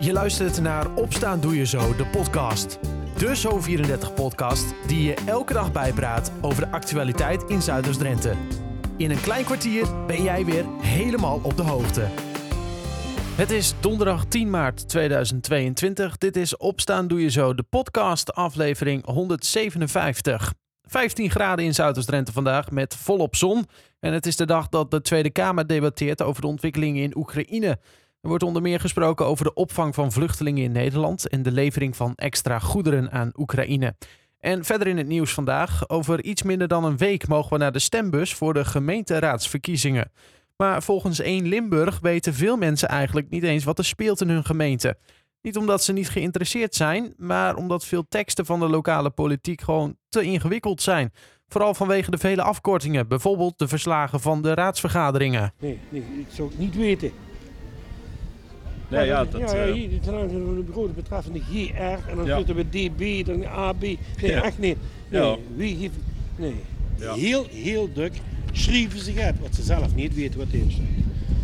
Je luistert naar Opstaan Doe Je Zo, de podcast. De Zo34-podcast die je elke dag bijpraat over de actualiteit in Zuiders-Drenthe. In een klein kwartier ben jij weer helemaal op de hoogte. Het is donderdag 10 maart 2022. Dit is Opstaan Doe Je Zo, de podcast, aflevering 157. 15 graden in Zuiders-Drenthe vandaag met volop zon. En het is de dag dat de Tweede Kamer debatteert over de ontwikkelingen in Oekraïne. Er wordt onder meer gesproken over de opvang van vluchtelingen in Nederland en de levering van extra goederen aan Oekraïne. En verder in het nieuws vandaag, over iets minder dan een week mogen we naar de stembus voor de gemeenteraadsverkiezingen. Maar volgens 1 Limburg weten veel mensen eigenlijk niet eens wat er speelt in hun gemeente. Niet omdat ze niet geïnteresseerd zijn, maar omdat veel teksten van de lokale politiek gewoon te ingewikkeld zijn. Vooral vanwege de vele afkortingen, bijvoorbeeld de verslagen van de raadsvergaderingen. Nee, nee zou niet weten. Nee, ja, dat, ja, eh, hier, zijn een grote betreffende GR en dan Ja. zitten we DB, dan AB. Nee, Ja. echt niet. Nee, Ja. wie heeft... Nee. Ja. Heel, heel druk schrijven ze het, wat ze zelf niet weten wat is.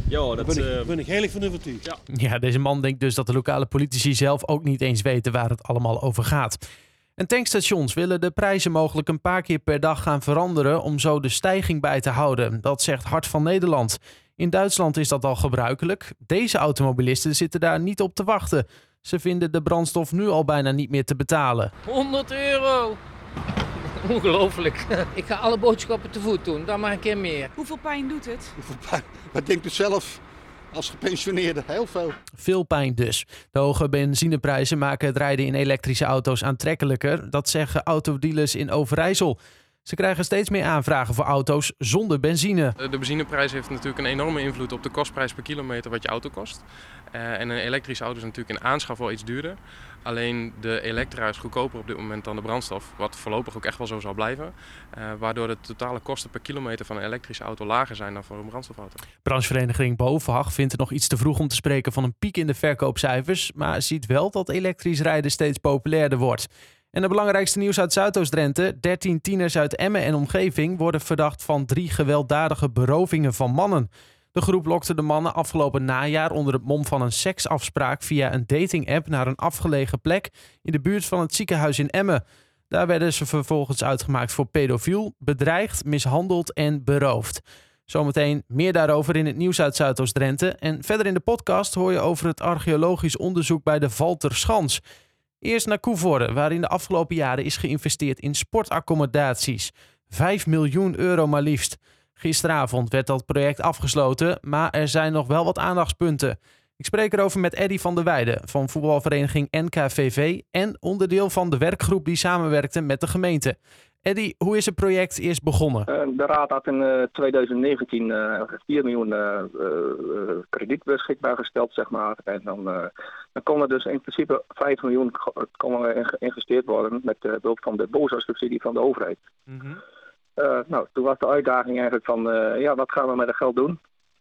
ja, dat, ben, ik, eh, ben ik heilig van overtuigd. Ja. Ja, deze man denkt dus dat de lokale politici zelf ook niet eens weten waar het allemaal over gaat. En tankstations willen de prijzen mogelijk een paar keer per dag gaan veranderen om zo de stijging bij te houden. Dat zegt Hart van Nederland. In Duitsland is dat al gebruikelijk. Deze automobilisten zitten daar niet op te wachten. Ze vinden de brandstof nu al bijna niet meer te betalen. 100 euro. Ongelooflijk. Ik ga alle boodschappen te voet doen, dan maar een keer meer. Hoeveel pijn doet het? Wat denkt u zelf als gepensioneerde? Heel veel. Veel pijn dus. De hoge benzineprijzen maken het rijden in elektrische auto's aantrekkelijker. Dat zeggen autodealers in Overijssel. Ze krijgen steeds meer aanvragen voor auto's zonder benzine. De benzineprijs heeft natuurlijk een enorme invloed op de kostprijs per kilometer wat je auto kost. Eh, en een elektrische auto is natuurlijk in aanschaf wel iets duurder. Alleen de elektra is goedkoper op dit moment dan de brandstof, wat voorlopig ook echt wel zo zal blijven. Eh, waardoor de totale kosten per kilometer van een elektrische auto lager zijn dan voor een brandstofauto. Branchevereniging Bovenhag vindt het nog iets te vroeg om te spreken van een piek in de verkoopcijfers, maar ziet wel dat elektrisch rijden steeds populairder wordt. En de belangrijkste nieuws uit Zuidoost-Drenthe: 13 tieners uit Emmen en omgeving worden verdacht van drie gewelddadige berovingen van mannen. De groep lokte de mannen afgelopen najaar onder het mom van een seksafspraak via een dating-app naar een afgelegen plek in de buurt van het ziekenhuis in Emmen. Daar werden ze vervolgens uitgemaakt voor pedofiel, bedreigd, mishandeld en beroofd. Zometeen meer daarover in het nieuws uit Zuidoost-Drenthe. En verder in de podcast hoor je over het archeologisch onderzoek bij de Valterschans. Eerst naar Koevoorde, waarin de afgelopen jaren is geïnvesteerd in sportaccommodaties. 5 miljoen euro maar liefst. Gisteravond werd dat project afgesloten, maar er zijn nog wel wat aandachtspunten. Ik spreek erover met Eddy van der Weijden van voetbalvereniging NKVV en onderdeel van de werkgroep die samenwerkte met de gemeente. Eddy, hoe is het project eerst begonnen? Eh, De Raad had in eh, 2019 eh 4 miljoen eh, eh, krediet beschikbaar gesteld, zeg maar. En dan, dan kon er dus in principe 5 miljoen kon er geïnvesteerd worden met behulp van de BOSA-subsidie van de overheid. Eh, nou, toen was de uitdaging eigenlijk van, ja, wat gaan we met het geld doen?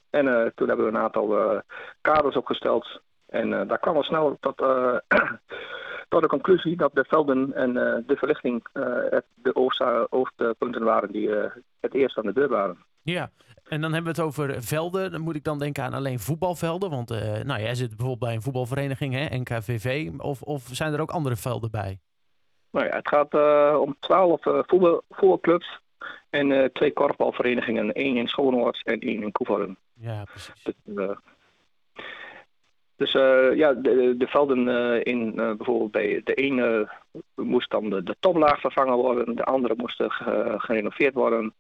En toen hebben we een aantal kaders opgesteld. En daar kwam al snel tot, eh, tot de conclusie dat de velden en eh, de verlichting eh, de hoofdpunten waren die eh, het eerst aan de deur waren. Ja, en dan hebben we het over velden. Dan moet ik dan denken aan alleen voetbalvelden. Want nou, jij zit bijvoorbeeld bij een voetbalvereniging, hè, NKVV. Of, of zijn er ook andere velden bij? Nou ja, het gaat om twaalf voetbal, voetbalclubs en twee korfbalverenigingen. één in Schoonoord en één in Koevoorden. Ja, precies. Dus, dus eh, ja, de, de velden eh, in eh, bijvoorbeeld bij de ene moest dan de, de toplaag vervangen worden, de andere moest ge- gerenoveerd worden.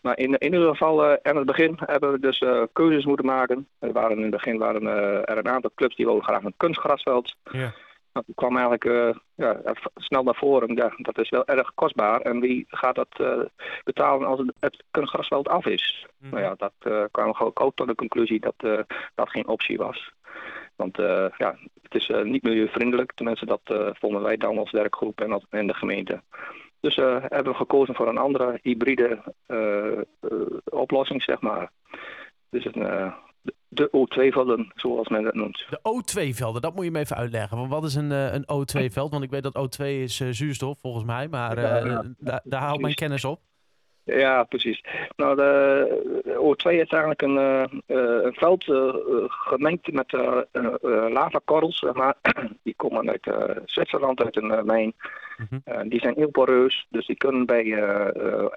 Maar in, in ieder geval, aan het begin hebben we dus keuzes moeten maken. Er waren in het begin waren er een aantal clubs die wilden graag een kunstgrasveld. Ja. Nou, toen kwam eigenlijk ja, snel naar voren, ja, dat is wel erg kostbaar. En wie gaat dat betalen als het, het kunstgrasveld af is? Nou ja, dat kwam ook, ook tot de conclusie dat dat geen optie was. Want eh, ja, het is eh, niet milieuvriendelijk. Tenminste, dat eh, vonden wij dan als werkgroep en, als, en de gemeente. Dus hebben we gekozen voor een andere hybride oplossing, zeg maar. Dus een, de- de O2-velden, zoals men het noemt. De O2-velden, dat moet je me even uitleggen. Want wat is een, een O2-veld? Want ik weet dat O2 is eh, zuurstof, volgens mij. Maar eh, Ja, ja. da- daar haalt mijn kennis op. Ja, precies. Nou, de O2 is eigenlijk een, eh, eh, een veld eh, gemengd met lavakorrels, maar. Die komen uit Zwitserland, uit een mijn. Mhm. die zijn heel poreus, dus die kunnen bij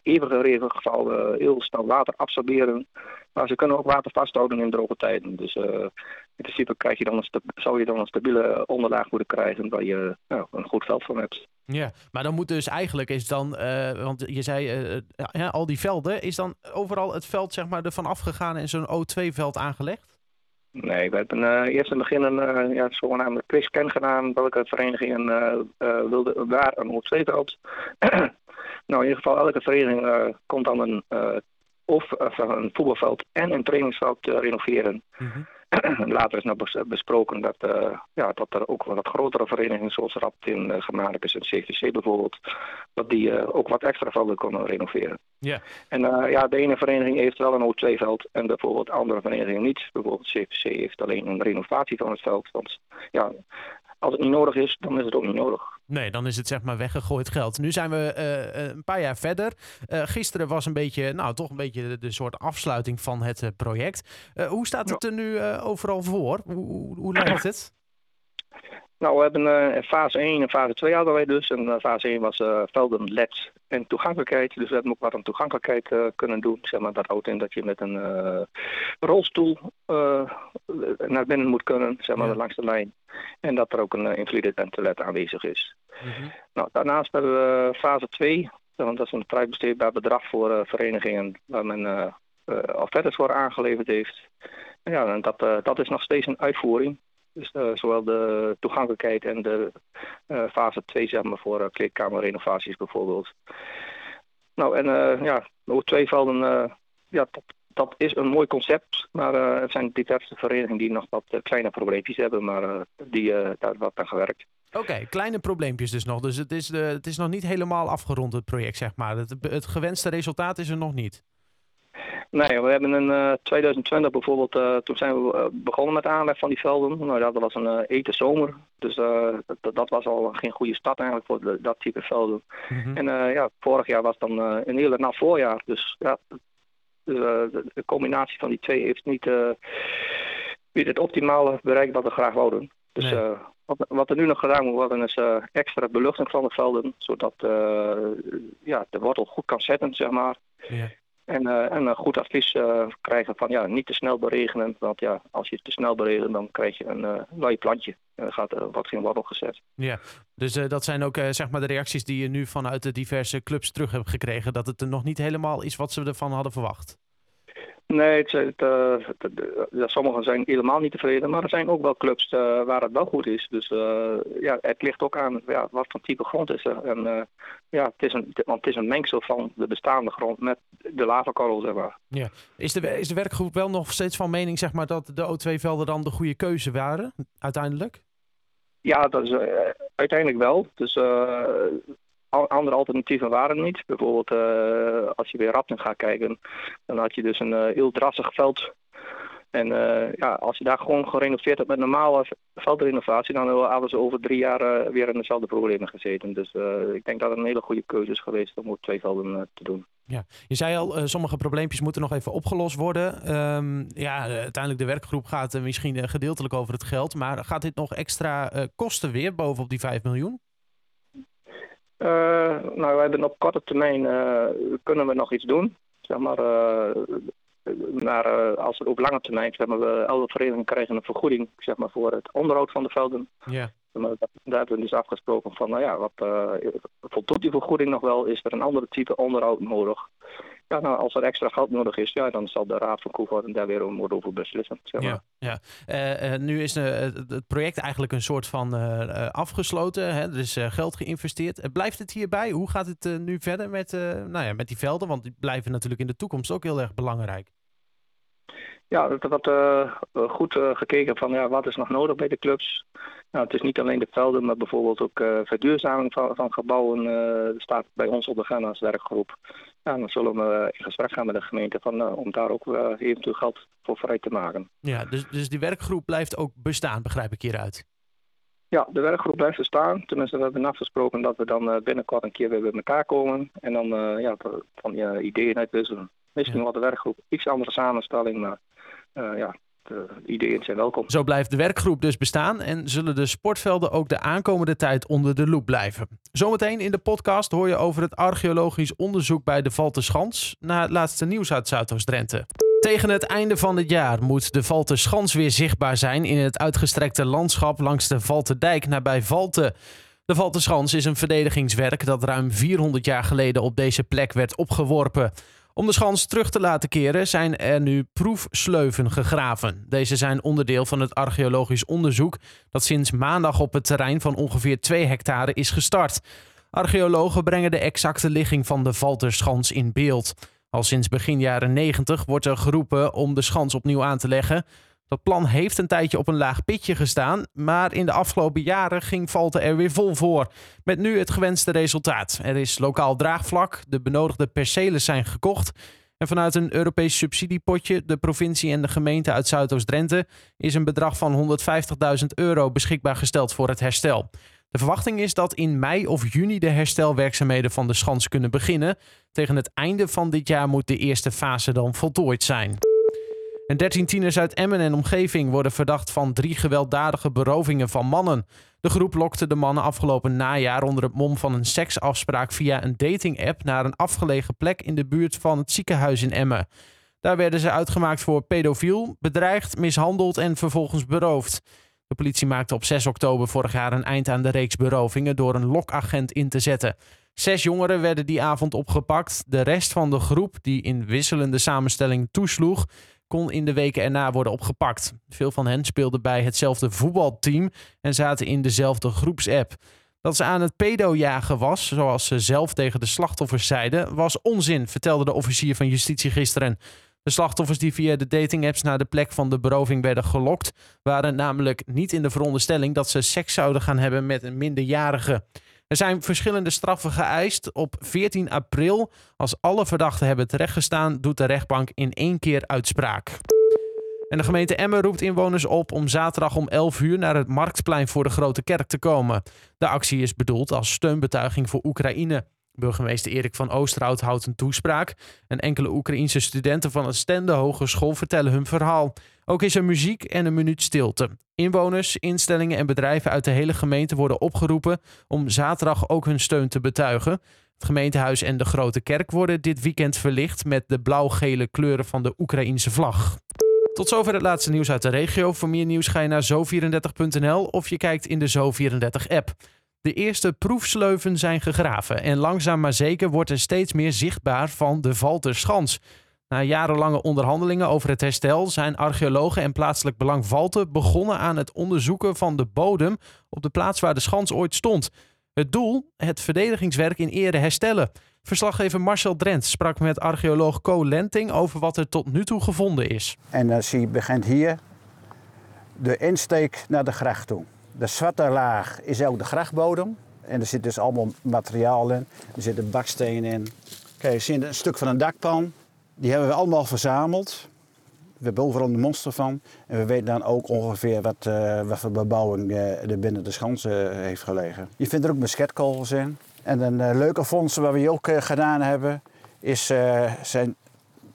eeuwige regengevallen heel snel water absorberen. Maar ze kunnen ook water vasthouden in droge tijden. Dus in principe krijg je dan een zou je dan een stabiele onderlaag moeten krijgen waar je nou, een goed veld van hebt. Ja, maar dan moet dus eigenlijk is dan, eh, want je zei eh, ja, al die velden, is dan overal het veld zeg maar ervan afgegaan en zo'n O2-veld aangelegd? Nee, we hebben eh, eerst in het begin een ja, zogenaamde quizscan gedaan. Welke verenigingen wilden waar een O2-veld. nou, in ieder geval, elke vereniging komt dan een, of een voetbalveld en een trainingsveld renoveren. Mm Later is nog besproken dat, uh, ja, dat er ook wat grotere verenigingen zoals Raptin, uh, Germanicus en CVC bijvoorbeeld, dat die uh, ook wat extra velden kunnen renoveren. Ja. En ja, de ene vereniging heeft wel een O2-veld en bijvoorbeeld andere verenigingen niet. Bijvoorbeeld CVC heeft alleen een renovatie van het veld. Want ja, als het niet nodig is, dan is het ook niet nodig. Nee, dan is het zeg maar weggegooid geld. Nu zijn we uh, een paar jaar verder. Uh, gisteren was een beetje, nou toch een beetje de, de soort afsluiting van het uh, project. hoe staat het er nu overal voor? Hoe, hoe, hoe lijkt het? Nou, we hebben fase 1 en fase 2 hadden wij dus. En fase 1 was velden, leds en toegankelijkheid. Dus we hebben ook wat aan toegankelijkheid kunnen doen. Zeg maar, dat houdt in dat je met een rolstoel naar binnen moet kunnen, zeg maar, Ja. langs de lijn. En dat er ook een invalide toilet aanwezig is. Mhm. Nou, daarnaast hebben we fase 2, want dat is een vrij besteedbaar bedrag voor verenigingen waar men offertes voor aangeleverd heeft. Ja, en dat, dat is nog steeds een uitvoering. Dus zowel de toegankelijkheid en de fase 2 zeg maar, voor kleedkamerrenovaties bijvoorbeeld. Nou, en ja, de O2-velden, ja, dat, is een mooi concept, maar uh, er zijn diverse verenigingen die nog wat uh, kleine probleempjes hebben, maar uh, die, daar wordt aan gewerkt. Oké, kleine probleempjes dus nog. Dus het is, het is nog niet helemaal afgerond, het project, zeg maar. Het, het gewenste resultaat is er nog niet. Nee, we hebben in 2020 bijvoorbeeld, toen zijn we begonnen met de aanleg van die velden. Nou, dat was een eten zomer, dus dat, dat, was al geen goede start eigenlijk voor de, dat type velden. Mm -hmm. En ja, vorig jaar was dan een hele nat voorjaar, dus ja, de, de, de, combinatie van die twee heeft niet, niet het optimale bereikt wat we graag wouden. Dus Nee. uh, wat, wat er nu nog gedaan moet worden is uh, extra beluchting van de velden, zodat ja, de wortel goed kan zetten, zeg maar. Ja. En, en een goed advies krijgen van ja, niet te snel beregenen. Want ja, als je te snel beregent, dan krijg je een uh, plantje. En gaat wat geen wortel gezet. Ja, dus dat zijn ook zeg maar de reacties die je nu vanuit de diverse clubs terug hebt gekregen. Dat het er nog niet helemaal is wat ze ervan hadden verwacht. Nee, het, het, het, ja, sommigen zijn helemaal niet tevreden, maar er zijn ook wel clubs uh, waar het wel goed is. Dus uh, ja, het ligt ook aan ja, wat voor type grond is er. En uh, ja, het is, een, want het is een mengsel van de bestaande grond met de lavakorrel, zeg maar. Ja. Is, de, is de werkgroep wel nog steeds van mening zeg maar, dat de O2-velden dan de goede keuze waren, uiteindelijk? Ja, dat is uiteindelijk wel. Dus andere alternatieven waren er niet. Bijvoorbeeld uh, als je weer Rapten gaat kijken, dan had je dus een uh, heel drassig veld. En uh, ja, als je daar gewoon gerenoveerd hebt met normale veldrenovatie, dan hadden ze over drie jaar weer in dezelfde problemen gezeten. Dus ik denk dat het een hele goede keuze is geweest om ook twee velden te doen. Ja, je zei al, sommige probleempjes moeten nog even opgelost worden. Um, ja, uiteindelijk de werkgroep gaat misschien gedeeltelijk over het geld, maar gaat dit nog extra kosten weer bovenop die 5 miljoen? Uh, nou, we hebben op korte termijn uh, kunnen we nog iets doen. Zeg maar, maar als we op lange termijn, zeg maar, we, alle verenigingen krijgen een vergoeding zeg maar, voor het onderhoud van de velden. Ja. Maar daar hebben we dus afgesproken van, nou ja, wat voldoet die vergoeding nog wel? Is er een andere type onderhoud nodig? Ja, nou, als er extra geld nodig is, ja, dan zal de Raad van Koevoort daar weer over beslissen. Zeg maar. Ja, ja. Uh, uh, nu is uh, het project eigenlijk een soort van afgesloten. Hè? Er is geld geïnvesteerd. blijft het hierbij? Hoe gaat het nu verder met, nou ja, met die velden? Want die blijven natuurlijk in de toekomst ook heel erg belangrijk. Ja, er wordt goed gekeken van ja, wat is nog nodig bij de clubs. Nou, het is niet alleen de velden, maar bijvoorbeeld ook verduurzaming van, van gebouwen staat bij ons op de agenda als werkgroep. Ja, dan zullen we in gesprek gaan met de gemeente van, om daar ook eventueel geld voor vrij te maken. Ja, dus, dus die werkgroep blijft ook bestaan, begrijp ik hieruit? Ja, de werkgroep blijft er staan. Tenminste, we hebben afgesproken dat we dan eh, binnenkort een keer weer bij elkaar komen. En dan ja, van je ideeën uitwisselen. Misschien ja. wat de werkgroep iets andere samenstelling, maar ja, de ideeën zijn welkom. Zo blijft de werkgroep dus bestaan en zullen de sportvelden ook de aankomende tijd onder de loep blijven. Zometeen in de podcast hoor je over het archeologisch onderzoek bij de Valterschans na het laatste nieuws uit Zuidoost-Drenthe. Tegen het einde van het jaar moet de Valterschans weer zichtbaar zijn in het uitgestrekte landschap langs de Valterdijk nabij Valten. De Valterschans is een verdedigingswerk dat ruim 400 jaar geleden op deze plek werd opgeworpen. Om de schans terug te laten keren zijn er nu proefsleuven gegraven. Deze zijn onderdeel van het archeologisch onderzoek dat sinds maandag op het terrein van ongeveer 2 hectare is gestart. Archeologen brengen de exacte ligging van de Valterschans in beeld. Al sinds begin jaren 90 wordt er geroepen om de schans opnieuw aan te leggen. Dat plan heeft een tijdje op een laag pitje gestaan, maar in de afgelopen jaren ging Valten er weer vol voor. Met nu het gewenste resultaat. Er is lokaal draagvlak, de benodigde percelen zijn gekocht. En vanuit een Europees subsidiepotje, de provincie en de gemeente uit Zuidoost-Drenthe, is een bedrag van 150.000 euro beschikbaar gesteld voor het herstel. De verwachting is dat in mei of juni de herstelwerkzaamheden van de schans kunnen beginnen. Tegen het einde van dit jaar moet de eerste fase dan voltooid zijn. En 13 tieners uit Emmen en omgeving worden verdacht van drie gewelddadige berovingen van mannen. De groep lokte de mannen afgelopen najaar onder het mom van een seksafspraak via een dating-app naar een afgelegen plek in de buurt van het ziekenhuis in Emmen. Daar werden ze uitgemaakt voor pedofiel, bedreigd, mishandeld en vervolgens beroofd. De politie maakte op 6 oktober vorig jaar een eind aan de reeks berovingen door een lokagent in te zetten. Zes jongeren werden die avond opgepakt. De rest van de groep, die in wisselende samenstelling toesloeg, kon in de weken erna worden opgepakt. Veel van hen speelden bij hetzelfde voetbalteam en zaten in dezelfde groepsapp. Dat ze aan het pedojagen was, zoals ze zelf tegen de slachtoffers zeiden, was onzin, vertelde de officier van justitie gisteren. De slachtoffers die via de datingapps naar de plek van de beroving werden gelokt, waren namelijk niet in de veronderstelling dat ze seks zouden gaan hebben met een minderjarige. Er zijn verschillende straffen geëist. Op 14 april, als alle verdachten hebben terechtgestaan, doet de rechtbank in één keer uitspraak. En de gemeente Emmen roept inwoners op om zaterdag om 11 uur naar het Marktplein voor de Grote Kerk te komen. De actie is bedoeld als steunbetuiging voor Oekraïne. Burgemeester Erik van Oosterhout houdt een toespraak. En enkele Oekraïense studenten van het Stende Hogeschool vertellen hun verhaal. Ook is er muziek en een minuut stilte. Inwoners, instellingen en bedrijven uit de hele gemeente worden opgeroepen om zaterdag ook hun steun te betuigen. Het gemeentehuis en de Grote Kerk worden dit weekend verlicht met de blauw-gele kleuren van de Oekraïense vlag. Tot zover het laatste nieuws uit de regio. Voor meer nieuws ga je naar zo34.nl of je kijkt in de Zo34-app. De eerste proefsleuven zijn gegraven en langzaam maar zeker wordt er steeds meer zichtbaar van de Valterschans. Na jarenlange onderhandelingen over het herstel zijn archeologen en plaatselijk belang Valten begonnen aan het onderzoeken van de bodem op de plaats waar de schans ooit stond. Het doel? Het verdedigingswerk in ere herstellen. Verslaggever Marcel Drent sprak met archeoloog Co Lenting over wat er tot nu toe gevonden is. En als je begint hier de insteek naar de gracht toe. De zwarte laag is ook de grachtbodem. En er zit dus allemaal materiaal in. Er zit een baksteen in. Kijk, je ziet een stuk van een dakpan. Die hebben we allemaal verzameld. We hebben overal een monster van. En we weten dan ook ongeveer wat, uh, wat voor bebouwing uh, er binnen de schans uh, heeft gelegen. Je vindt er ook musketkogels in. En een leuke vondst wat we ook gedaan hebben, is, zijn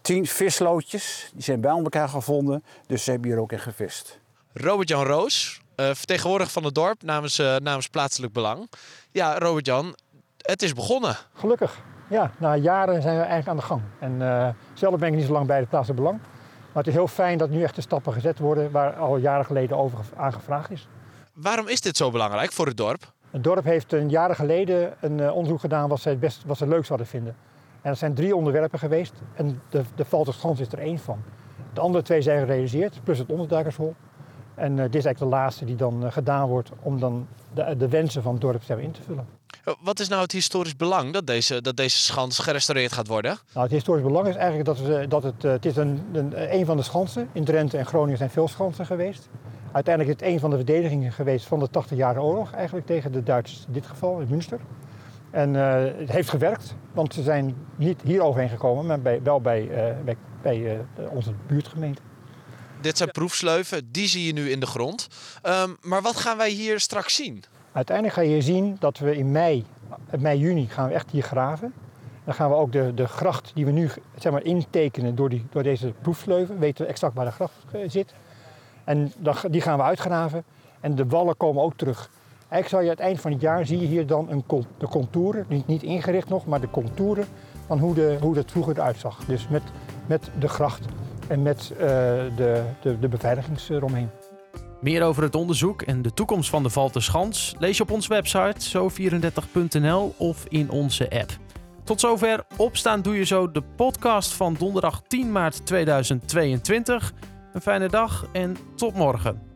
tien vislootjes. Die zijn bij elkaar gevonden, dus ze hebben hier ook in gevist. Robert-Jan Roos, vertegenwoordiger van het dorp namens, namens Plaatselijk Belang. Ja, Robert-Jan, het is begonnen. Gelukkig. Ja, na jaren zijn we eigenlijk aan de gang. En uh, zelf ben ik niet zo lang bij het plaatselijk belang. Maar het is heel fijn dat nu echt de stappen gezet worden waar al jaren geleden over aangevraagd is. Waarom is dit zo belangrijk voor het dorp? Het dorp heeft een jaren geleden een onderzoek gedaan wat ze het, best, wat ze leukst hadden vinden. En dat zijn drie onderwerpen geweest en de, de Valterschans is er één van. De andere twee zijn gerealiseerd, plus het onderduikershol. En uh, dit is eigenlijk de laatste die dan uh, gedaan wordt om dan de, de wensen van het dorp zeg, in te vullen. Wat is nou het historisch belang dat deze, dat deze schans gerestaureerd gaat worden? Nou, het historisch belang is eigenlijk dat, we, dat het, het is een, een, een van de schansen. In Drenthe en Groningen zijn veel schansen geweest. Uiteindelijk is het een van de verdedigingen geweest van de 80-jarige oorlog eigenlijk tegen de Duitsers, in dit geval in Münster. En uh, het heeft gewerkt, want ze zijn niet hier overheen gekomen, maar bij, wel bij, uh, bij, bij uh, onze buurtgemeente. Dit zijn proefsleuven, die zie je nu in de grond. Ehm, maar wat gaan wij hier straks zien? Uiteindelijk ga je hier zien dat we in mei, mei, juni gaan we echt hier graven. Dan gaan we ook de, de gracht die we nu zeg maar, intekenen door, die, door deze proefsleuven, weten we exact waar de gracht eh, zit. En dan, die gaan we uitgraven en de wallen komen ook terug. Eigenlijk zal je aan het eind van het jaar zie je hier dan een, de contouren, niet, niet ingericht nog, maar de contouren van hoe, de, hoe dat vroeger eruit zag. Dus met, met de gracht en met uh, de, de, de beveiligings eromheen. Meer over het onderzoek en de toekomst van de Valterschans lees je op onze website zo34.nl of in onze app. Tot zover Opstaan Doe Je Zo, de podcast van donderdag 10 maart 2022. Een fijne dag en tot morgen.